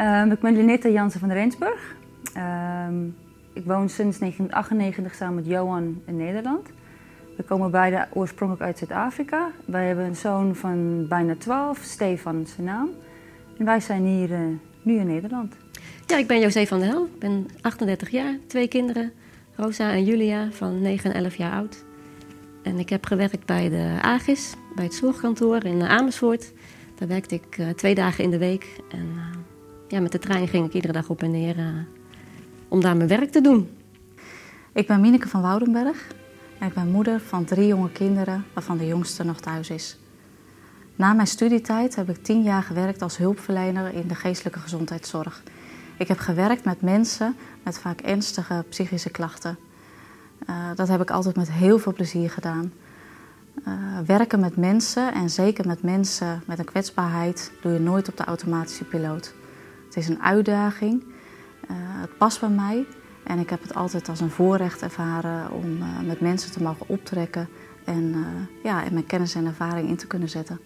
Ehm, ik ben Linette Jansen van Rensburg. Ehm, ik woon sinds 1998 samen met Johan in Nederland. We komen beide oorspronkelijk uit Zuid-Afrika. Wij hebben een zoon van bijna 12, Stefan zijn naam. En wij zijn hier eh, nu in Nederland. Ja, ik ben José van der Hel. Ik ben 38 jaar, twee kinderen. Rosa en Julia van 9 en 11 jaar oud. En ik heb gewerkt bij de AGIS, bij het zorgkantoor in Amersfoort. Daar werkte ik uh, twee dagen in de week. En uh, ja, met de trein ging ik iedere dag op en neer uh, om daar mijn werk te doen. Ik ben Mineke van Woudenberg. En ik ben moeder van drie jonge kinderen, waarvan de jongste nog thuis is. Na mijn studietijd heb ik tien jaar gewerkt als hulpverlener in de geestelijke gezondheidszorg. Ik heb gewerkt met mensen met vaak ernstige psychische klachten. Uh, dat heb ik altijd met heel veel plezier gedaan. Uh, werken met mensen en zeker met mensen met een kwetsbaarheid doe je nooit op de automatische piloot. Het is een uitdaging, uh, het past bij mij en ik heb het altijd als een voorrecht ervaren om met mensen te mogen optrekken en, ja, en mijn kennis en ervaring in te kunnen zetten.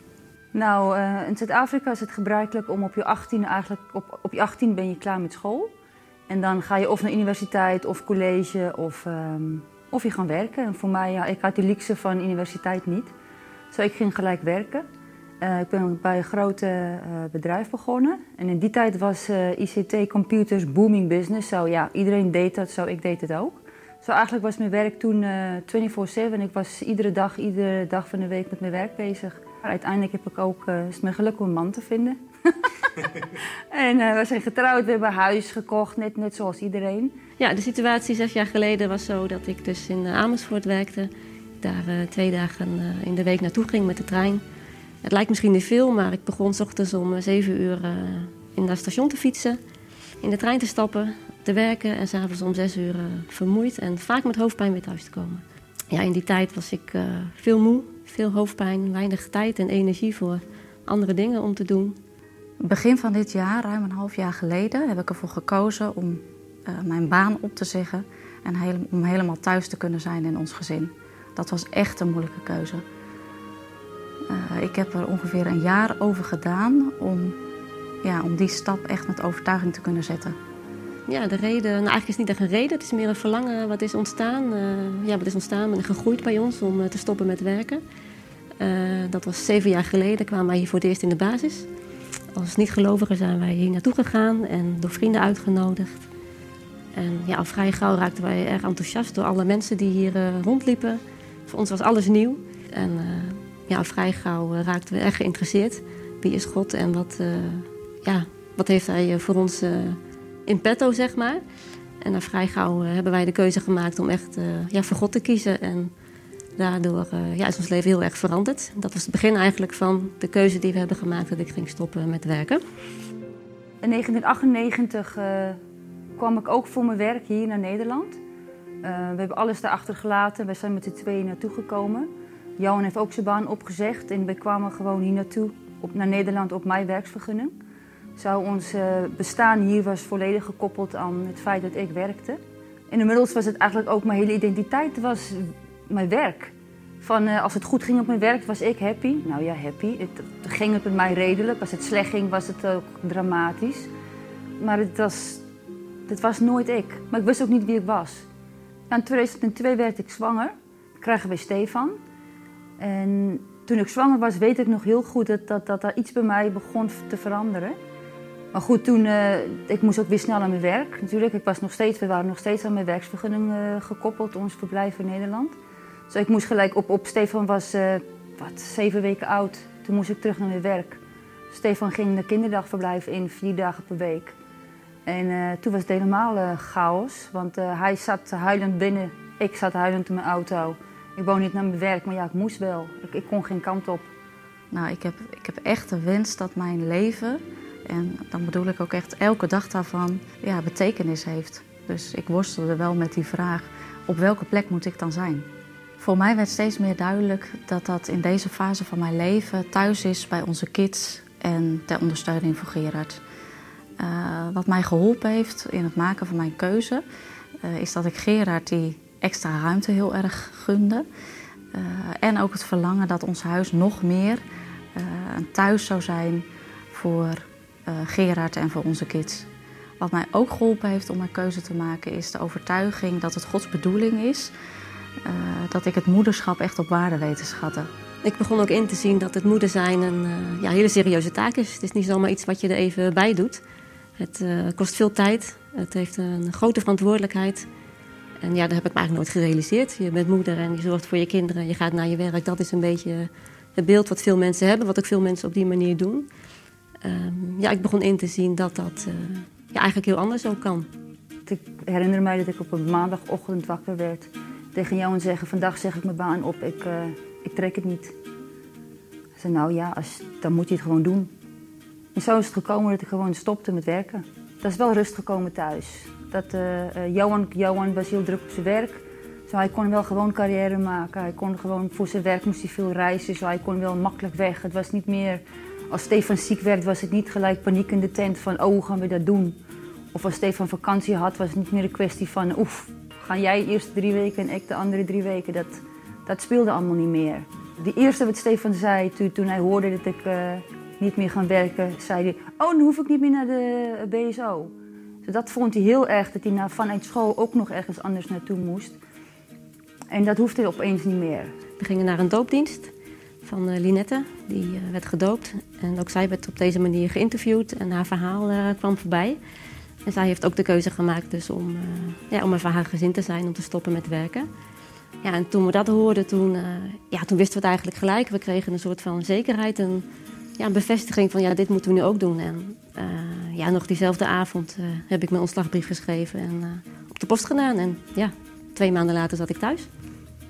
Nou, in Zuid-Afrika is het gebruikelijk om op je 18 eigenlijk op, op je 18 ben je klaar met school. En dan ga je of naar universiteit of college of, um, of je gaat werken. En voor mij, ja, ik had die luxe van universiteit niet. Dus ik ging gelijk werken. Uh, ik ben bij een groot uh, bedrijf begonnen. En in die tijd was ICT computers booming business. Zo ja, iedereen deed dat, zo ik deed het ook. Zo eigenlijk was mijn werk toen 24/7. Ik was iedere dag, iedere dag van de week met mijn werk bezig. Uiteindelijk heb ik ook, is het mijn geluk om een man te vinden. en we zijn getrouwd, we hebben huis gekocht, net, net zoals iedereen. Ja, de situatie zes jaar geleden was zo dat ik dus in Amersfoort werkte. Daar twee dagen in de week naartoe ging met de trein. Het lijkt misschien niet veel, maar ik begon s ochtends om zeven uur in het station te fietsen. In de trein te stappen, te werken en s'avonds om zes uur vermoeid en vaak met hoofdpijn weer thuis te komen. Ja, in die tijd was ik veel moe, veel hoofdpijn, weinig tijd en energie voor andere dingen om te doen. Begin van dit jaar, ruim een half jaar geleden, heb ik ervoor gekozen om mijn baan op te zeggen en om helemaal thuis te kunnen zijn in ons gezin. Dat was echt een moeilijke keuze. Uh, ik heb er ongeveer een jaar over gedaan om, ja, om die stap echt met overtuiging te kunnen zetten. Ja, de reden, nou eigenlijk is het niet echt een reden, het is meer een verlangen wat is ontstaan. Uh, ja, wat is ontstaan en gegroeid bij ons om uh, te stoppen met werken. Dat was zeven jaar geleden, kwamen wij hier voor het eerst in de basis. Als niet-gelovigen zijn wij hier naartoe gegaan en door vrienden uitgenodigd. En ja, al vrij gauw raakten wij erg enthousiast door alle mensen die hier rondliepen. Voor ons was alles nieuw. En ja, al vrij gauw raakten we erg geïnteresseerd. Wie is God en wat, ja, wat heeft hij voor ons in petto, zeg maar. En dan vrij gauw uh, hebben wij de keuze gemaakt om echt ja, voor God te kiezen. En daardoor ja, is ons leven heel erg veranderd. Dat was het begin eigenlijk van de keuze die we hebben gemaakt dat ik ging stoppen met werken. In 1998 kwam ik ook voor mijn werk hier naar Nederland. we hebben alles daarachter gelaten. We zijn met de tweeën naartoe gekomen. Johan heeft ook zijn baan opgezegd en we kwamen gewoon hier naartoe, op, naar Nederland op mijn werksvergunning. Zo ons uh, bestaan hier was volledig gekoppeld aan het feit dat ik werkte. En inmiddels was het eigenlijk ook mijn hele identiteit, was mijn werk. Van uh, als het goed ging op mijn werk, was ik happy. Nou ja, happy. Het, ging het met mij redelijk. Als het slecht ging, was het ook dramatisch. Maar het was, het was nooit ik. Maar ik wist ook niet wie ik was. in 2002 werd ik zwanger. Kregen we Stefan. En toen ik zwanger was, weet ik nog heel goed dat, dat, dat iets bij mij begon te veranderen. Maar goed, toen, uh, ik moest ook weer snel aan mijn werk natuurlijk. Ik was nog steeds, we waren nog steeds aan mijn werksvergunning uh, gekoppeld, ons verblijf in Nederland. Dus ik moest gelijk op, op Stefan was uh, wat, zeven weken oud. Toen moest ik terug naar mijn werk. Stefan ging de kinderdagverblijf in, vier dagen per week. En toen was het helemaal chaos, want hij zat huilend binnen. Ik zat huilend in mijn auto. Ik woon niet naar mijn werk, maar ja, ik moest wel. Ik, ik kon geen kant op. Nou, ik heb, ik heb echt de wens dat mijn leven en dan bedoel ik ook echt elke dag daarvan ja, betekenis heeft. Dus ik worstelde wel met die vraag, op welke plek moet ik dan zijn? Voor mij werd steeds meer duidelijk dat dat in deze fase van mijn leven thuis is bij onze kids en ter ondersteuning voor Gerard. Uh, wat mij geholpen heeft in het maken van mijn keuze, uh, is dat ik Gerard die extra ruimte heel erg gunde. Uh, en ook het verlangen dat ons huis nog meer een thuis zou zijn voor uh, Gerard en voor onze kids. Wat mij ook geholpen heeft om mijn keuze te maken is de overtuiging dat het Gods bedoeling is dat ik het moederschap echt op waarde weet te schatten. Ik begon ook in te zien dat het moeder zijn een ja, hele serieuze taak is. Het is niet zomaar iets wat je er even bij doet. Het kost veel tijd, het heeft een grote verantwoordelijkheid. En ja, dat heb ik me eigenlijk nooit gerealiseerd. Je bent moeder en je zorgt voor je kinderen, je gaat naar je werk. Dat is een beetje het beeld wat veel mensen hebben, wat ook veel mensen op die manier doen. Um, ja, ik begon in te zien dat dat uh, ja, eigenlijk heel anders ook kan. Ik herinner mij dat ik op een maandagochtend wakker werd. Tegen jou en zeggen, vandaag zeg ik mijn baan op, ik, uh, ik trek het niet. Ik zei, nou ja, als, dan moet je het gewoon doen. En zo is het gekomen dat ik gewoon stopte met werken. Dat is wel rust gekomen thuis. Dat, uh, Johan, Johan was heel druk op zijn werk. Zo, hij kon wel gewoon carrière maken. Hij kon gewoon, voor zijn werk moest hij veel reizen. Zo, hij kon wel makkelijk weg. Het was niet meer, als Stefan ziek werd, was het niet gelijk paniek in de tent van, oh, hoe gaan we dat doen? Of als Stefan vakantie had, was het niet meer een kwestie van, oef, gaan jij eerst drie weken en ik de andere drie weken. Dat, dat speelde allemaal niet meer. De eerste wat Stefan zei toen, hij hoorde dat ik uh, niet meer gaan werken, zei hij, oh, dan hoef ik niet meer naar de BSO. Dat vond hij heel erg, dat hij vanuit school ook nog ergens anders naartoe moest. En dat hoefde opeens niet meer. We gingen naar een doopdienst van uh, Linette, die uh, werd gedoopt. En ook zij werd op deze manier geïnterviewd en haar verhaal uh, kwam voorbij. En zij heeft ook de keuze gemaakt dus om, ja, om voor haar gezin te zijn, om te stoppen met werken. Ja, en toen we dat hoorden, toen, ja, toen wisten we het eigenlijk gelijk. We kregen een soort van zekerheid, een, ja, een bevestiging van ja, dit moeten we nu ook doen. En ja, nog diezelfde avond heb ik mijn ontslagbrief geschreven en op de post gedaan. En ja, twee maanden later zat ik thuis.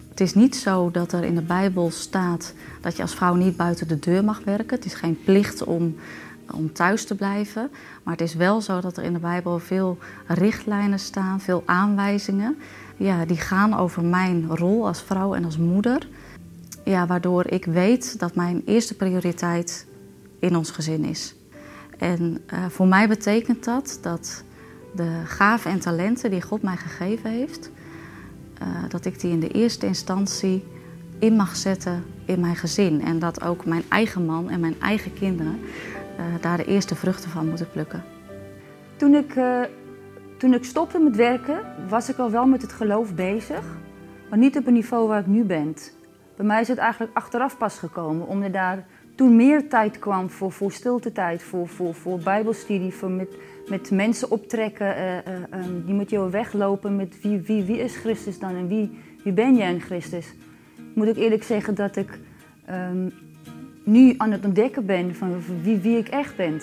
Het is niet zo dat er in de Bijbel staat dat je als vrouw niet buiten de deur mag werken. Het is geen plicht om, om thuis te blijven. Maar het is wel zo dat er in de Bijbel veel richtlijnen staan, veel aanwijzingen. Ja, die gaan over mijn rol als vrouw en als moeder. Ja, waardoor ik weet dat mijn eerste prioriteit in ons gezin is. En uh, voor mij betekent dat dat de gaven en talenten die God mij gegeven heeft, uh, dat ik die in de eerste instantie in mag zetten in mijn gezin. En dat ook mijn eigen man en mijn eigen kinderen uh, daar de eerste vruchten van moeten plukken. Toen ik, toen ik stopte met werken, was ik al wel met het geloof bezig. Maar niet op een niveau waar ik nu ben. Bij mij is het eigenlijk achteraf pas gekomen, omdat daar toen meer tijd kwam voor, voor stiltetijd, voor, voor, voor bijbelstudie, voor met, met mensen optrekken, uh, uh, um, die met jou weglopen met wie, wie, wie is Christus dan en wie, wie ben jij in Christus. Moet ik eerlijk zeggen dat ik um, nu aan het ontdekken ben van wie, wie ik echt ben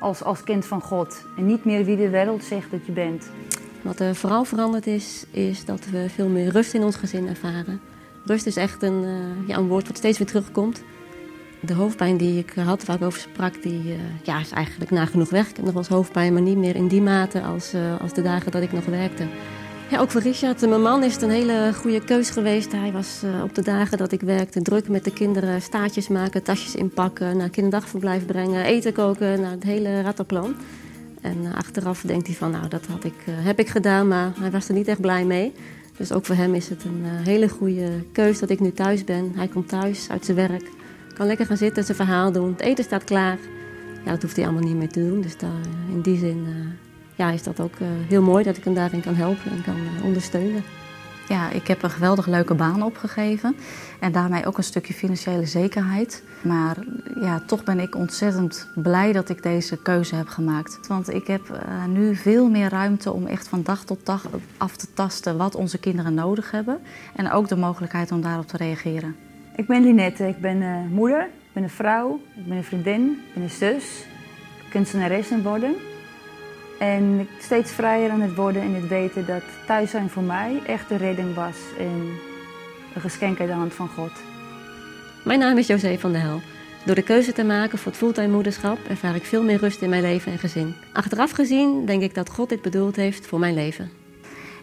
als, als kind van God. En niet meer wie de wereld zegt dat je bent. Wat er vooral veranderd is, is dat we veel meer rust in ons gezin ervaren. Rust is echt een, uh, ja, een woord wat steeds weer terugkomt. De hoofdpijn die ik had, waar ik over sprak, die uh, ja, is eigenlijk nagenoeg weg. Ik heb nog wel eens hoofdpijn, maar niet meer in die mate als, uh, als de dagen dat ik nog werkte. Ja, ook voor Richard, mijn man, is het een hele goede keus geweest. Hij was uh, op de dagen dat ik werkte druk met de kinderen staartjes maken, tasjes inpakken, naar kinderdagverblijf brengen, eten koken, nou, het hele rattenplan. En achteraf denkt hij van, nou, dat had ik, heb ik gedaan, maar hij was er niet echt blij mee. Dus ook voor hem is het een hele goede keus dat ik nu thuis ben. Hij komt thuis uit zijn werk kan lekker gaan zitten, zijn verhaal doen. Het eten staat klaar. Ja, dat hoeft hij allemaal niet meer te doen. Dus daar, in die zin uh, ja, is dat ook uh, heel mooi dat ik hem daarin kan helpen en kan ondersteunen. Ja, ik heb een geweldig leuke baan opgegeven. En daarmee ook een stukje financiële zekerheid. Maar ja, toch ben ik ontzettend blij dat ik deze keuze heb gemaakt. Want ik heb nu veel meer ruimte om echt van dag tot dag af te tasten wat onze kinderen nodig hebben. En ook de mogelijkheid om daarop te reageren. Ik ben Linette, ik ben uh, moeder, ik ben een vrouw, ik ben een vriendin, ik ben een zus, kunstenares aan worden. En steeds vrijer aan het worden in het weten dat thuis zijn voor mij echt de redding was en een geschenk uit de hand van God. Mijn naam is José van der Hel. Door de keuze te maken voor het fulltime moederschap ervaar ik veel meer rust in mijn leven en gezin. Achteraf gezien denk ik dat God dit bedoeld heeft voor mijn leven.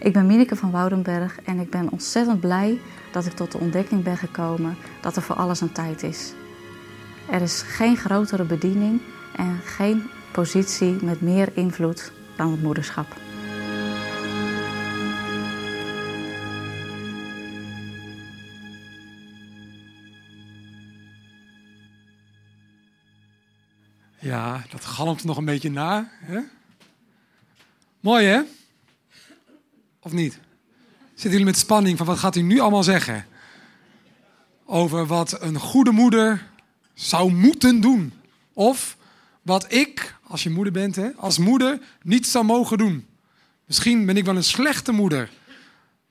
Ik ben Mineke van Woudenberg en ik ben ontzettend blij dat ik tot de ontdekking ben gekomen dat er voor alles een tijd is. Er is geen grotere bediening en geen positie met meer invloed dan het moederschap. Ja, dat galmt nog een beetje na. Hè? Mooi hè? Of niet? Zitten jullie met spanning van wat gaat u nu allemaal zeggen? Over wat een goede moeder zou moeten doen. Of wat ik, als je moeder bent, hè, als moeder niet zou mogen doen. Misschien ben ik wel een slechte moeder.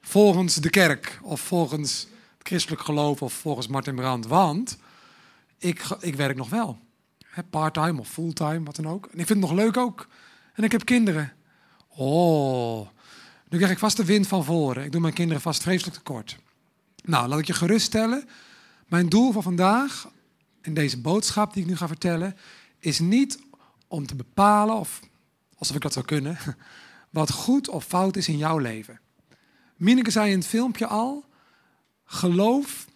Volgens de kerk of volgens het christelijk geloof of volgens Martin Brand. Want ik, ik werk nog wel. Parttime of fulltime, wat dan ook. En ik vind het nog leuk ook. En ik heb kinderen. Oh, nu krijg ik vast de wind van voren. Ik doe mijn kinderen vast vreselijk tekort. Nou, laat ik je geruststellen. Mijn doel van vandaag, in deze boodschap die ik nu ga vertellen, is niet om te bepalen, of alsof ik dat zou kunnen, wat goed of fout is in jouw leven. Mineke zei in het filmpje al, geloof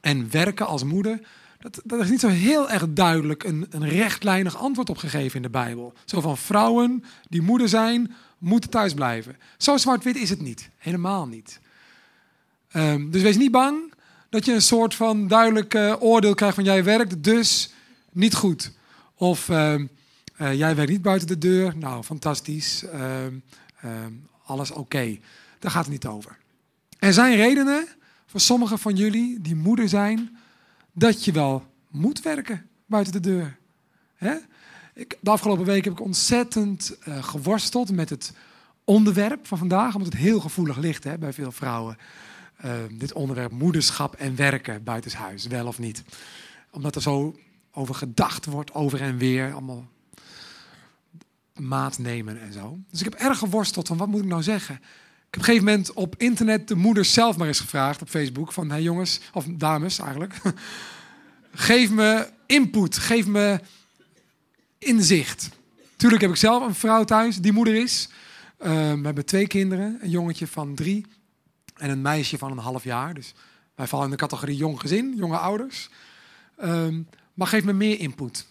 en werken als moeder, dat, dat is niet zo heel erg duidelijk een, een rechtlijnig antwoord op gegeven in de Bijbel. Zo van vrouwen die moeder zijn, moeten thuis blijven. Zo zwart-wit is het niet. Helemaal niet. Um, dus wees niet bang dat je een soort van duidelijk uh, oordeel krijgt van jij werkt dus niet goed. Of uh, uh, jij werkt niet buiten de deur. Nou, fantastisch. Ehm, alles oké. Daar gaat het niet over. Er zijn redenen voor sommigen van jullie die moeder zijn, dat je wel moet werken buiten de deur. Hè? Ik, de afgelopen week heb ik ontzettend uh, geworsteld met het onderwerp van vandaag, omdat het heel gevoelig ligt hè, bij veel vrouwen. Uh, dit onderwerp moederschap en werken buitenshuis, wel of niet. Omdat er zo over gedacht wordt, over en weer, allemaal maat nemen en zo. Dus ik heb erg geworsteld van wat moet ik nou zeggen. Ik heb op een gegeven moment op internet de moeders zelf maar eens gevraagd op Facebook van hey jongens, of dames eigenlijk, geef me input, geef me inzicht. Tuurlijk heb ik zelf een vrouw thuis die moeder is. Uh, we hebben twee kinderen, een jongetje van drie en een meisje van een half jaar. Dus wij vallen in de categorie jong gezin, jonge ouders. Um, maar geef me meer input.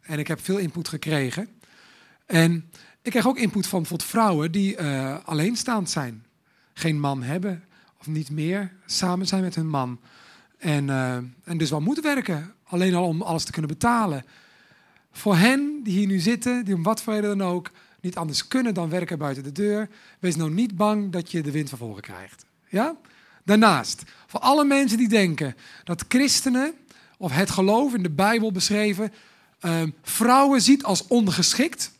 En ik heb veel input gekregen. En ik krijg ook input van bijvoorbeeld vrouwen die uh, alleenstaand zijn. Geen man hebben of niet meer samen zijn met hun man. En, uh, en dus wel moeten werken. Alleen al om alles te kunnen betalen. Voor hen die hier nu zitten, die om wat voor reden dan ook niet anders kunnen dan werken buiten de deur, wees nou niet bang dat je de wind van voren krijgt. Ja? Daarnaast, voor alle mensen die denken dat christenen of het geloof in de Bijbel beschreven uh, vrouwen ziet als ondergeschikt,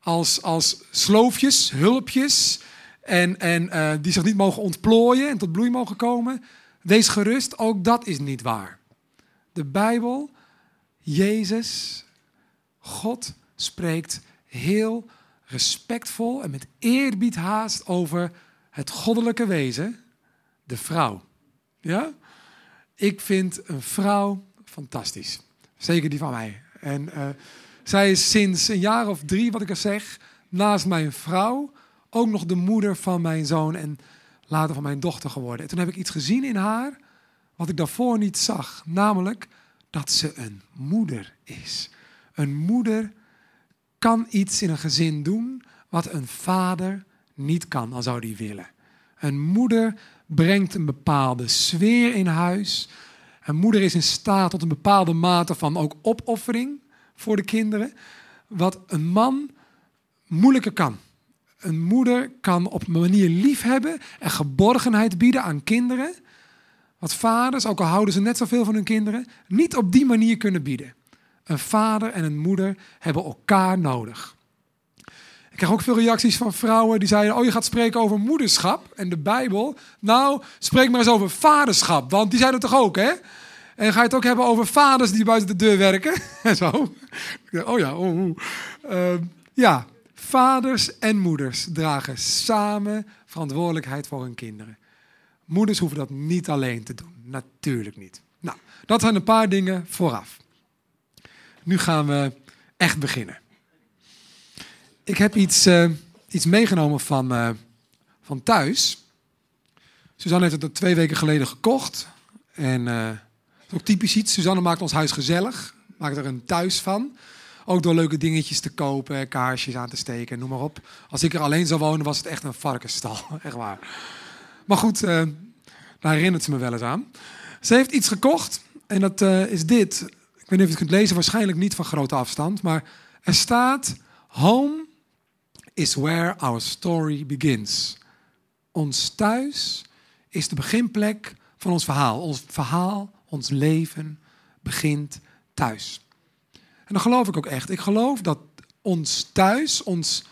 als, als sloofjes, hulpjes en, en uh, die zich niet mogen ontplooien en tot bloei mogen komen, wees gerust, ook dat is niet waar. De Bijbel, Jezus, God spreekt heel respectvol en met eerbied haast over het goddelijke wezen, de vrouw. Ja? Ik vind een vrouw fantastisch. Zeker die van mij. En uh, zij is sinds een jaar of drie, wat ik er zeg, naast mijn vrouw ook nog de moeder van mijn zoon en later van mijn dochter geworden. En toen heb ik iets gezien in haar wat ik daarvoor niet zag. Namelijk dat ze een moeder is. Een moeder kan iets in een gezin doen wat een vader niet kan, al zou die willen. Een moeder brengt een bepaalde sfeer in huis. Een moeder is in staat tot een bepaalde mate van ook opoffering voor de kinderen, wat een man moeilijker kan. Een moeder kan op een manier liefhebben en geborgenheid bieden aan kinderen, wat vaders, ook al houden ze net zoveel van hun kinderen, niet op die manier kunnen bieden. Een vader en een moeder hebben elkaar nodig. Ik krijg ook veel reacties van vrouwen die zeiden: Oh, je gaat spreken over moederschap en de Bijbel. Nou, spreek maar eens over vaderschap, want die zijn er toch ook, hè? En ga je het ook hebben over vaders die buiten de deur werken? En zo. Oh ja, oh, uh, ja, vaders en moeders dragen samen verantwoordelijkheid voor hun kinderen. Moeders hoeven dat niet alleen te doen. Natuurlijk niet. Nou, dat zijn een paar dingen vooraf. Nu gaan we echt beginnen. Ik heb iets, uh, iets meegenomen van, uh, van thuis. Suzanne heeft het twee weken geleden gekocht. En uh, ook typisch iets. Suzanne maakt ons huis gezellig. Maakt er een thuis van. Ook door leuke dingetjes te kopen, kaarsjes aan te steken, noem maar op. Als ik er alleen zou wonen, was het echt een varkensstal. Echt waar. Maar goed, daar herinnert ze me wel eens aan. Ze heeft iets gekocht. En dat is dit. Weet niet of je het kunt lezen, waarschijnlijk niet van grote afstand. Maar er staat: Home is where our story begins. Ons thuis is de beginplek van ons verhaal. Ons verhaal, ons leven begint thuis. En dat geloof ik ook echt. Ik geloof dat ons thuis, ons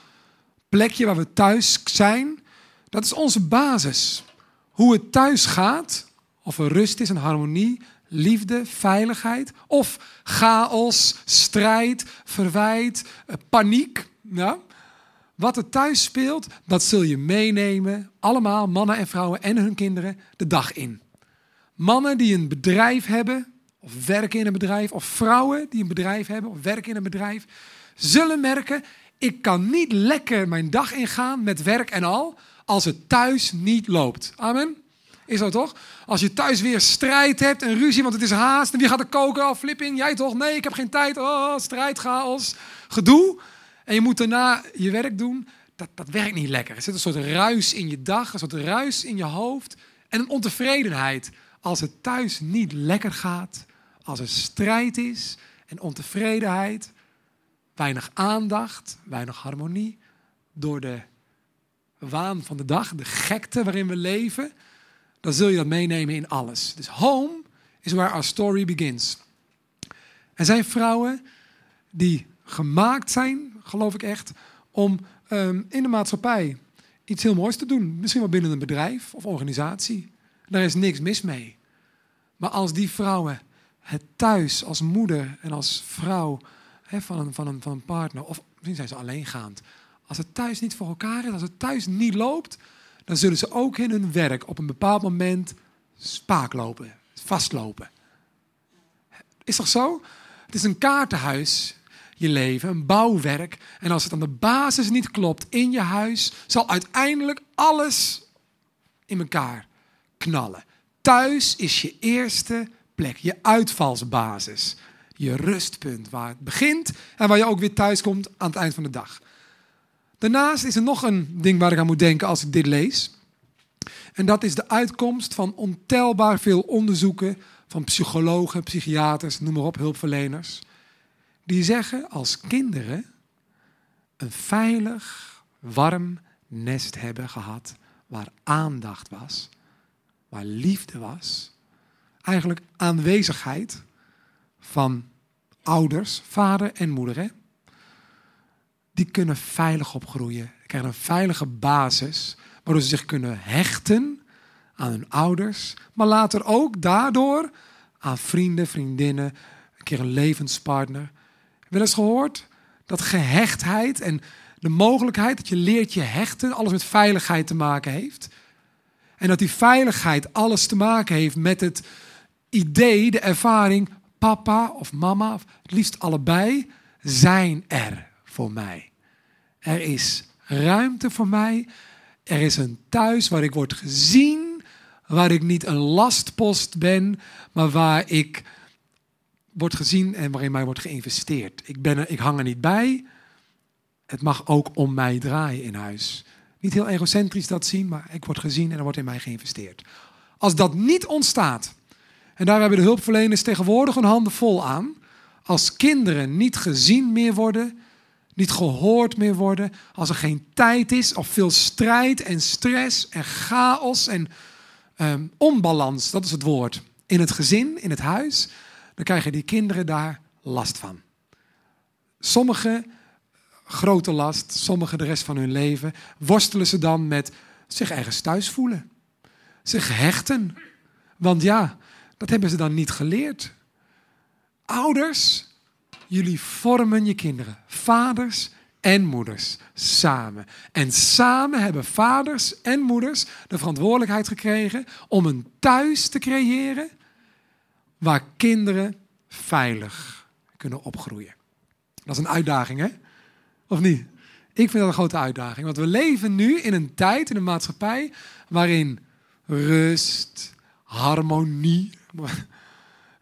plekje waar we thuis zijn, dat is onze basis. Hoe het thuis gaat, of er rust is en harmonie, liefde, veiligheid, of chaos, strijd, verwijt, eh, paniek. Wat er thuis speelt, dat zul je meenemen, allemaal mannen en vrouwen en hun kinderen, de dag in. Mannen die een bedrijf hebben, of werken in een bedrijf, of vrouwen die een bedrijf hebben, of werken in een bedrijf, zullen merken, ik kan niet lekker mijn dag ingaan met werk en al, als het thuis niet loopt. Amen. Is dat toch? Als je thuis weer strijd hebt en ruzie, want het is haast. En wie gaat er koken? Oh, flipping, jij toch? Nee, ik heb geen tijd. Oh, strijd, chaos, gedoe. En je moet daarna je werk doen. Dat, dat werkt niet lekker. Er zit een soort ruis in je dag, een soort ruis in je hoofd. En een ontevredenheid. Als het thuis niet lekker gaat, als er strijd is en ontevredenheid, weinig aandacht, weinig harmonie, door de waan van de dag, de gekte waarin we leven, dan zul je dat meenemen in alles. Dus home is where our story begins. Er zijn vrouwen die gemaakt zijn, geloof ik echt, om um, in de maatschappij iets heel moois te doen. Misschien wel binnen een bedrijf of organisatie. Daar is niks mis mee. Maar als die vrouwen het thuis als moeder en als vrouw van, een, van, een, van een partner, of misschien zijn ze alleengaand, als het thuis niet voor elkaar is, als het thuis niet loopt, dan zullen ze ook in hun werk op een bepaald moment spaak lopen, vastlopen. Is toch zo? Het is een kaartenhuis, je leven, een bouwwerk. En als het aan de basis niet klopt in je huis, zal uiteindelijk alles in elkaar knallen. Thuis is je eerste plek, je uitvalsbasis, je rustpunt waar het begint en waar je ook weer thuis komt aan het eind van de dag. Daarnaast is er nog een ding waar ik aan moet denken als ik dit lees. En dat is de uitkomst van ontelbaar veel onderzoeken van psychologen, psychiaters, noem maar op, hulpverleners. Die zeggen als kinderen een veilig, warm nest hebben gehad waar aandacht was, waar liefde was, eigenlijk aanwezigheid van ouders, vader en moeder. Die kunnen veilig opgroeien. Krijgen een veilige basis, waardoor ze zich kunnen hechten aan hun ouders, maar later ook daardoor aan vrienden, vriendinnen, een keer een levenspartner. Wel eens gehoord dat gehechtheid en de mogelijkheid dat je leert je hechten alles met veiligheid te maken heeft. En dat die veiligheid alles te maken heeft met het idee, de ervaring, papa of mama, of het liefst allebei, zijn er voor mij. Er is ruimte voor mij. Er is een thuis waar ik word gezien, waar ik niet een lastpost ben, maar waar ik word gezien en waarin mij wordt geïnvesteerd. Ik, ben er, ik hang er niet bij. Het mag ook om mij draaien in huis. Niet heel egocentrisch dat zien, maar ik word gezien en er wordt in mij geïnvesteerd. Als dat niet ontstaat, en daar hebben de hulpverleners tegenwoordig een handen vol aan, als kinderen niet gezien meer worden, niet gehoord meer worden, als er geen tijd is, of veel strijd en stress en chaos en um, onbalans, dat is het woord, in het gezin, in het huis, dan krijgen die kinderen daar last van. Sommigen grote last, sommigen de rest van hun leven, worstelen ze dan met zich ergens thuis voelen, zich hechten. Want ja, dat hebben ze dan niet geleerd. Ouders Jullie vormen je kinderen, vaders en moeders, samen. En samen hebben vaders en moeders de verantwoordelijkheid gekregen om een thuis te creëren waar kinderen veilig kunnen opgroeien. Dat is een uitdaging, hè? Of niet? Ik vind dat een grote uitdaging, want we leven nu in een tijd, in een maatschappij, waarin rust, harmonie,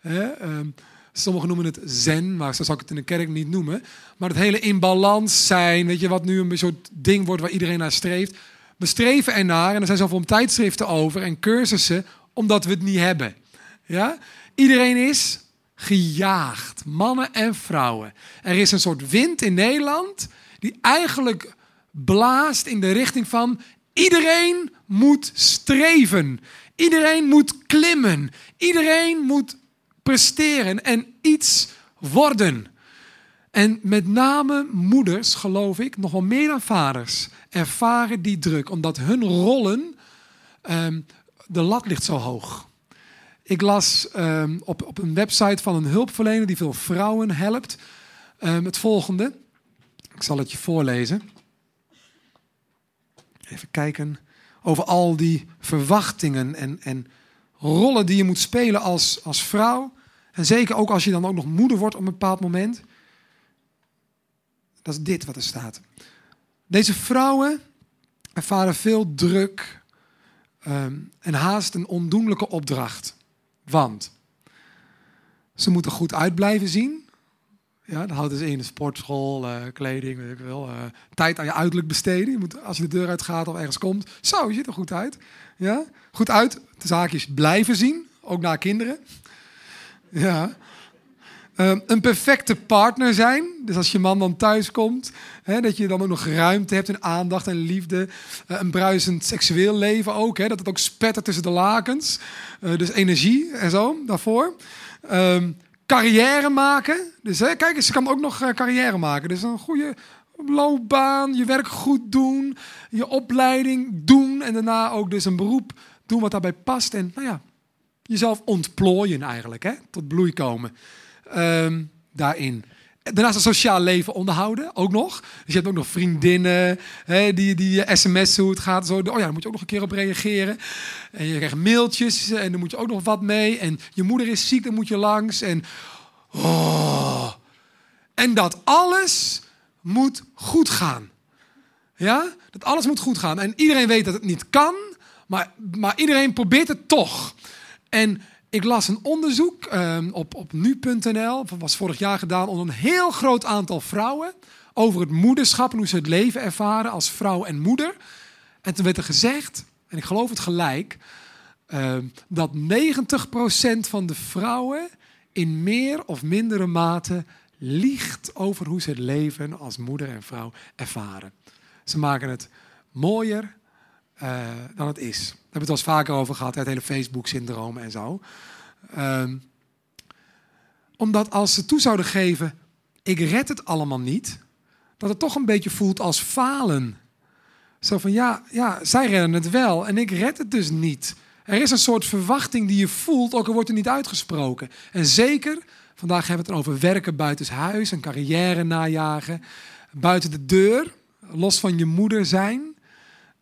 ehm, Sommigen noemen het zen, maar zo zou ik het in de kerk niet noemen. Maar het hele in balans zijn, weet je, wat nu een soort ding wordt waar iedereen naar streeft. We streven ernaar en er zijn zoveel tijdschriften over en cursussen, omdat we het niet hebben. Ja? Iedereen is gejaagd, mannen en vrouwen. Er is een soort wind in Nederland die eigenlijk blaast in de richting van iedereen moet streven. Iedereen moet klimmen. Iedereen moet presteren en iets worden. En met name moeders, geloof ik, nog wel meer dan vaders, ervaren die druk, omdat hun rollen, um, de lat ligt zo hoog. Ik las ehm, op, op een website van een hulpverlener die veel vrouwen helpt um, het volgende. Ik zal het je voorlezen. Even kijken over al die verwachtingen en, en rollen die je moet spelen als, als vrouw. En zeker ook als je dan ook nog moeder wordt op een bepaald moment. Dat is dit wat er staat. Deze vrouwen ervaren veel druk ehm, en haast een ondoenlijke opdracht. Want ze moeten goed uit blijven zien. Ja, dat houdt dus in sportschool, uh, kleding, weet ik wel. Uh, tijd aan je uiterlijk besteden. Je moet, als je de deur uitgaat of ergens komt, zo, je ziet er goed uit. Ja, goed uit. De zaakjes blijven zien, ook naar kinderen. Ja. Uh, een perfecte partner zijn. Dus als je man dan thuis komt, hè, dat je dan ook nog ruimte hebt en aandacht en liefde. Uh, een bruisend seksueel leven ook. Hè, dat het ook spettert tussen de lakens. Dus energie en zo daarvoor. Um, carrière maken. Dus hè, kijk eens, je kan ook nog carrière maken. Dus een goede loopbaan, je werk goed doen, je opleiding doen. En daarna ook dus een beroep doen wat daarbij past. En nou ja, jezelf ontplooien eigenlijk, hè, tot bloei komen. Um, daarin. Daarnaast een sociaal leven onderhouden, ook nog. Dus je hebt ook nog vriendinnen hè, die, die sms hoe het gaat. Zo. Oh ja, daar moet je ook nog een keer op reageren. En je krijgt mailtjes en dan moet je ook nog wat mee. En je moeder is ziek, dan moet je langs. En, oh. en dat alles moet goed gaan. Ja? Dat alles moet goed gaan. En iedereen weet dat het niet kan, maar, maar iedereen probeert het toch. En ik las een onderzoek ehm, op, op nu.nl, dat was vorig jaar gedaan, onder een heel groot aantal vrouwen over het moederschap en hoe ze het leven ervaren als vrouw en moeder. En toen werd er gezegd, en ik geloof het gelijk, ehm, dat 90% van de vrouwen in meer of mindere mate liegt over hoe ze het leven als moeder en vrouw ervaren. Ze maken het mooier uh, dan het is. Daar hebben we het al eens vaker over gehad, het hele Facebook-syndroom en zo. Uh, omdat als ze toe zouden geven, ik red het allemaal niet, dat het toch een beetje voelt als falen. Zo van, ja, ja, zij redden het wel en ik red het dus niet. Er is een soort verwachting die je voelt, ook al wordt er niet uitgesproken. En zeker, vandaag hebben we het over werken buiten huis, een carrière najagen, buiten de deur, los van je moeder zijn.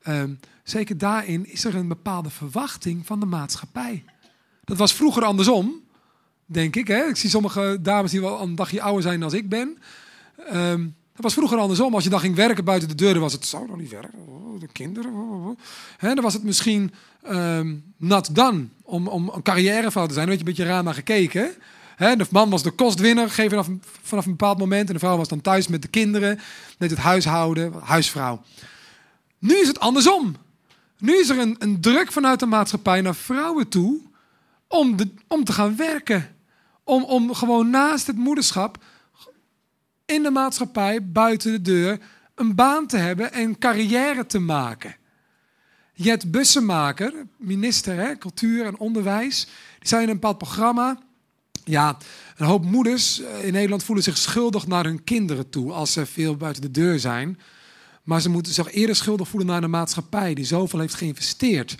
Uh, Zeker daarin is er een bepaalde verwachting van de maatschappij. Dat was vroeger andersom, denk ik. Hè? Ik zie sommige dames die wel een dagje ouder zijn dan ik ben. Um, dat was vroeger andersom. Als je dan ging werken buiten de deur, was het zo nog niet werken. Oh, de kinderen. Oh, oh. Dan was het misschien um, nat dan om, om een carrièrevrouw te zijn. Werd je een beetje raar naar gekeken. De man was de kostwinner vanaf, vanaf een bepaald moment. En de vrouw was dan thuis met de kinderen. Deed het huishouden, huisvrouw. Nu is het andersom. Nu is er een, druk vanuit de maatschappij naar vrouwen toe om, de, om te gaan werken. Om, om gewoon naast het moederschap in de maatschappij, buiten de deur, een baan te hebben en carrière te maken. Jet Bussemaker, minister hè, cultuur en onderwijs, die zei in een bepaald programma. Ja, een hoop moeders eh, in Nederland voelen zich schuldig naar hun kinderen toe als ze veel buiten de deur zijn. Maar ze moeten zich eerder schuldig voelen naar de maatschappij die zoveel heeft geïnvesteerd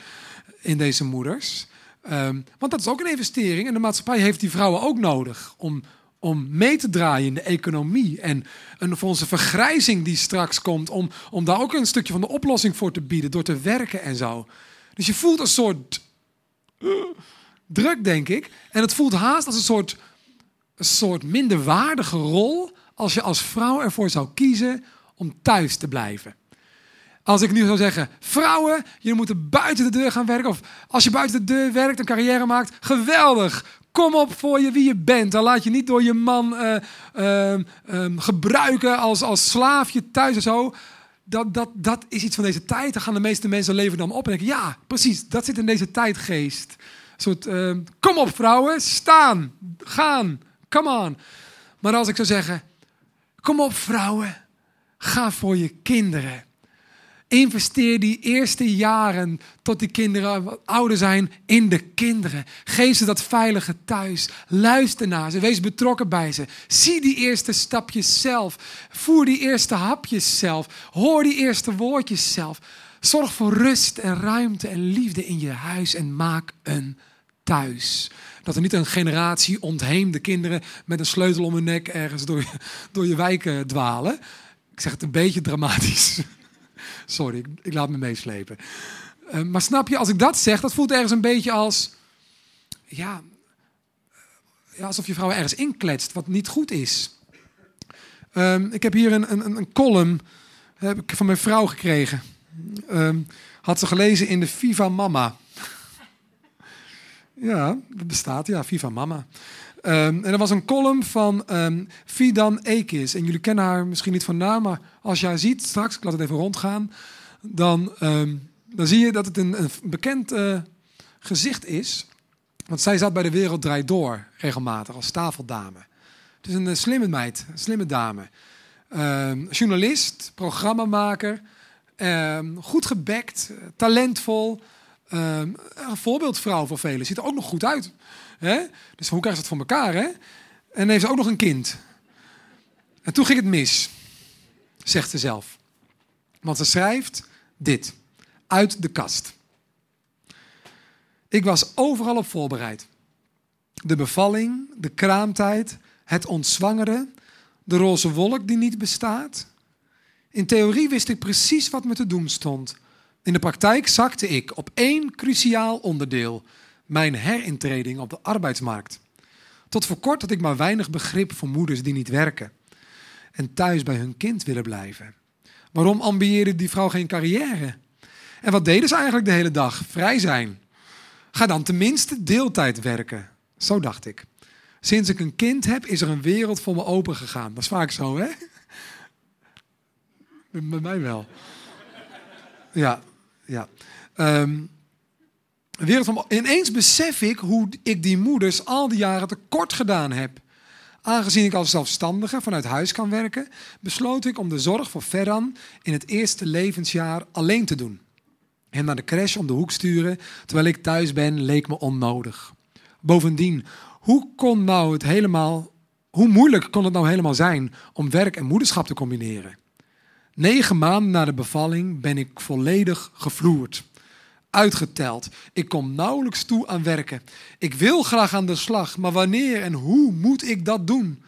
in deze moeders. Um, want dat is ook een investering en de maatschappij heeft die vrouwen ook nodig om, om mee te draaien in de economie. En, en voor onze vergrijzing die straks komt, om, om daar ook een stukje van de oplossing voor te bieden door te werken en zo. Dus je voelt een soort uh, druk, denk ik. En het voelt haast als een soort, een soort minderwaardige rol als je als vrouw ervoor zou kiezen om thuis te blijven. Als ik nu zou zeggen, vrouwen, jullie moeten buiten de deur gaan werken. Of als je buiten de deur werkt, een carrière maakt, geweldig. Kom op voor je wie je bent. Dan laat je niet door je man uh, uh, um, gebruiken als, als slaafje thuis en zo. Dat, dat, dat is iets van deze tijd. Dan gaan de meeste mensen leven dan op en denken, ja, precies, dat zit in deze tijdgeest. Een soort, uh, kom op vrouwen, staan, gaan, Come on. Maar als ik zou zeggen, kom op vrouwen, ga voor je kinderen. Investeer die eerste jaren tot die kinderen wat ouder zijn in de kinderen. Geef ze dat veilige thuis. Luister naar ze. Wees betrokken bij ze. Zie die eerste stapjes zelf. Voer die eerste hapjes zelf. Hoor die eerste woordjes zelf. Zorg voor rust en ruimte en liefde in je huis en maak een thuis. Dat er niet een generatie ontheemde kinderen met een sleutel om hun nek ergens door je, door je wijk dwalen. Ik zeg het een beetje dramatisch. Sorry, ik, laat me meeslepen. Uh, maar snap je, als ik dat zeg, dat voelt ergens een beetje als. Ja, ja alsof je vrouw ergens inkletst wat niet goed is. Um, ik heb hier een, een, een column heb ik van mijn vrouw gekregen. Um, had ze gelezen in de Viva Mama. ja, dat bestaat, ja, Viva Mama. Um, en er was een column van um, Fidan Ekis. En jullie kennen haar misschien niet van naam, maar als haar ziet straks, ik laat het even rondgaan, dan, um, dan zie je dat het een, een bekend uh, gezicht is. Want zij zat bij de Wereld Draait Door regelmatig als tafeldame. Het is een, een slimme meid, een slimme dame. journalist, programmamaker, goed gebekt, talentvol. een voorbeeldvrouw voor velen. Ziet er ook nog goed uit. Hè? Dus hoe krijg je dat voor elkaar? Hè? En heeft ze ook nog een kind. En toen ging het mis, zegt ze zelf. Want ze schrijft dit, uit de kast. Ik was overal op voorbereid. De bevalling, de kraamtijd, het ontzwangeren, de roze wolk die niet bestaat. In theorie wist ik precies wat me te doen stond. In de praktijk zakte ik op één cruciaal onderdeel, mijn herintreding op de arbeidsmarkt. Tot voor kort had ik maar weinig begrip voor moeders die niet werken en thuis bij hun kind willen blijven. Waarom ambieerde die vrouw geen carrière? En wat deden ze eigenlijk de hele dag? Vrij zijn. Ga dan tenminste deeltijd werken. Zo dacht ik. Sinds ik een kind heb, is er een wereld voor me open gegaan. Dat is vaak zo, hè? Bij mij wel. Ja, ja. Um, wereld van... Ineens besef ik hoe ik die moeders al die jaren tekort gedaan heb. Aangezien ik als zelfstandige vanuit huis kan werken, besloot ik om de zorg voor Ferran in het eerste levensjaar alleen te doen. Hem naar de crash om de hoek sturen terwijl ik thuis ben, leek me onnodig. Bovendien, hoe kon nou het helemaal, hoe moeilijk kon het nou helemaal zijn om werk en moederschap te combineren? Negen maanden na de bevalling ben ik volledig gevloerd uitgeteld. Ik kom nauwelijks toe aan werken. Ik wil graag aan de slag, maar wanneer en hoe moet ik dat doen?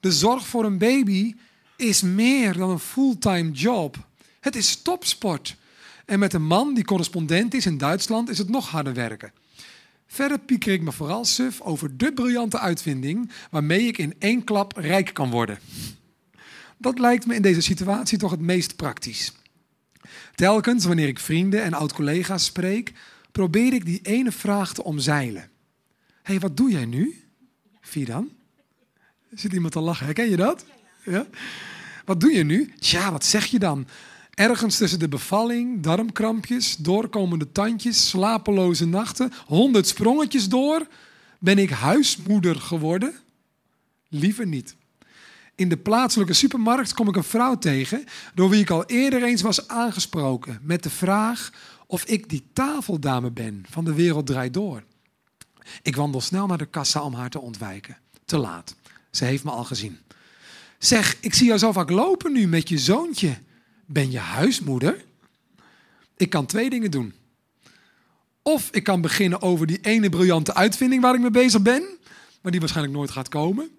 De zorg voor een baby is meer dan een fulltime job. Het is topsport. En met een man die correspondent is in Duitsland is het nog harder werken. Verder pieker ik me vooral suf over de briljante uitvinding waarmee ik in één klap rijk kan worden. Dat lijkt me in deze situatie toch het meest praktisch. Telkens wanneer ik vrienden en oud-collega's spreek, probeer ik die ene vraag te omzeilen. Hé, hey, wat doe jij nu? Fidan? Zit iemand te lachen? Herken je dat? Ja? Wat doe je nu? Tja, wat zeg je dan? Ergens tussen de bevalling, darmkrampjes, doorkomende tandjes, slapeloze nachten, honderd sprongetjes door, ben ik huismoeder geworden? Liever niet. In de plaatselijke supermarkt kom ik een vrouw tegen door wie ik al eerder eens was aangesproken met de vraag of ik die tafeldame ben van de wereld draait door. Ik wandel snel naar de kassa om haar te ontwijken. Te laat. Ze heeft me al gezien. Zeg, ik zie jou zo vaak lopen nu met je zoontje. Ben je huismoeder? Ik kan twee dingen doen. Of ik kan beginnen over die ene briljante uitvinding waar ik mee bezig ben, maar die waarschijnlijk nooit gaat komen.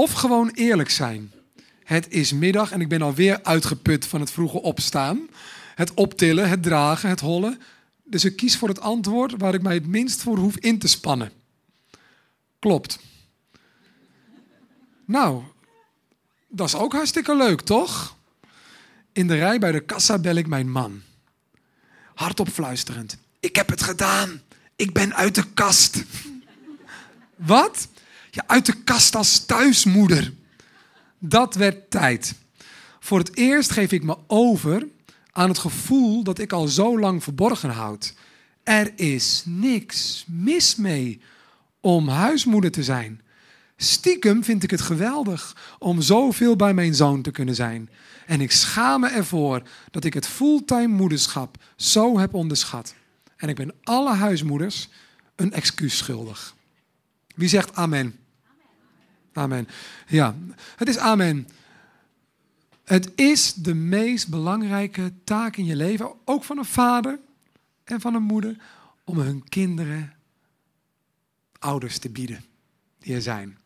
Of gewoon eerlijk zijn. Het is middag en ik ben alweer uitgeput van het vroege opstaan. Het optillen, het dragen, het hollen. Dus ik kies voor het antwoord waar ik mij het minst voor hoef in te spannen. Klopt. Nou, dat is ook hartstikke leuk, toch? In de rij bij de kassa bel ik mijn man. Hardop fluisterend. Ik heb het gedaan. Ik ben uit de kast. Wat? Ja, uit de kast als thuismoeder. Dat werd tijd. Voor het eerst geef ik me over aan het gevoel dat ik al zo lang verborgen houd. Er is niks mis mee om huismoeder te zijn. Stiekem vind ik het geweldig om zoveel bij mijn zoon te kunnen zijn. En ik schaam me ervoor dat ik het fulltime moederschap zo heb onderschat. En ik ben alle huismoeders een excuus schuldig. Wie zegt amen? Amen. Ja, het is amen. Het is de meest belangrijke taak in je leven, ook van een vader en van een moeder, om hun kinderen ouders te bieden die er zijn.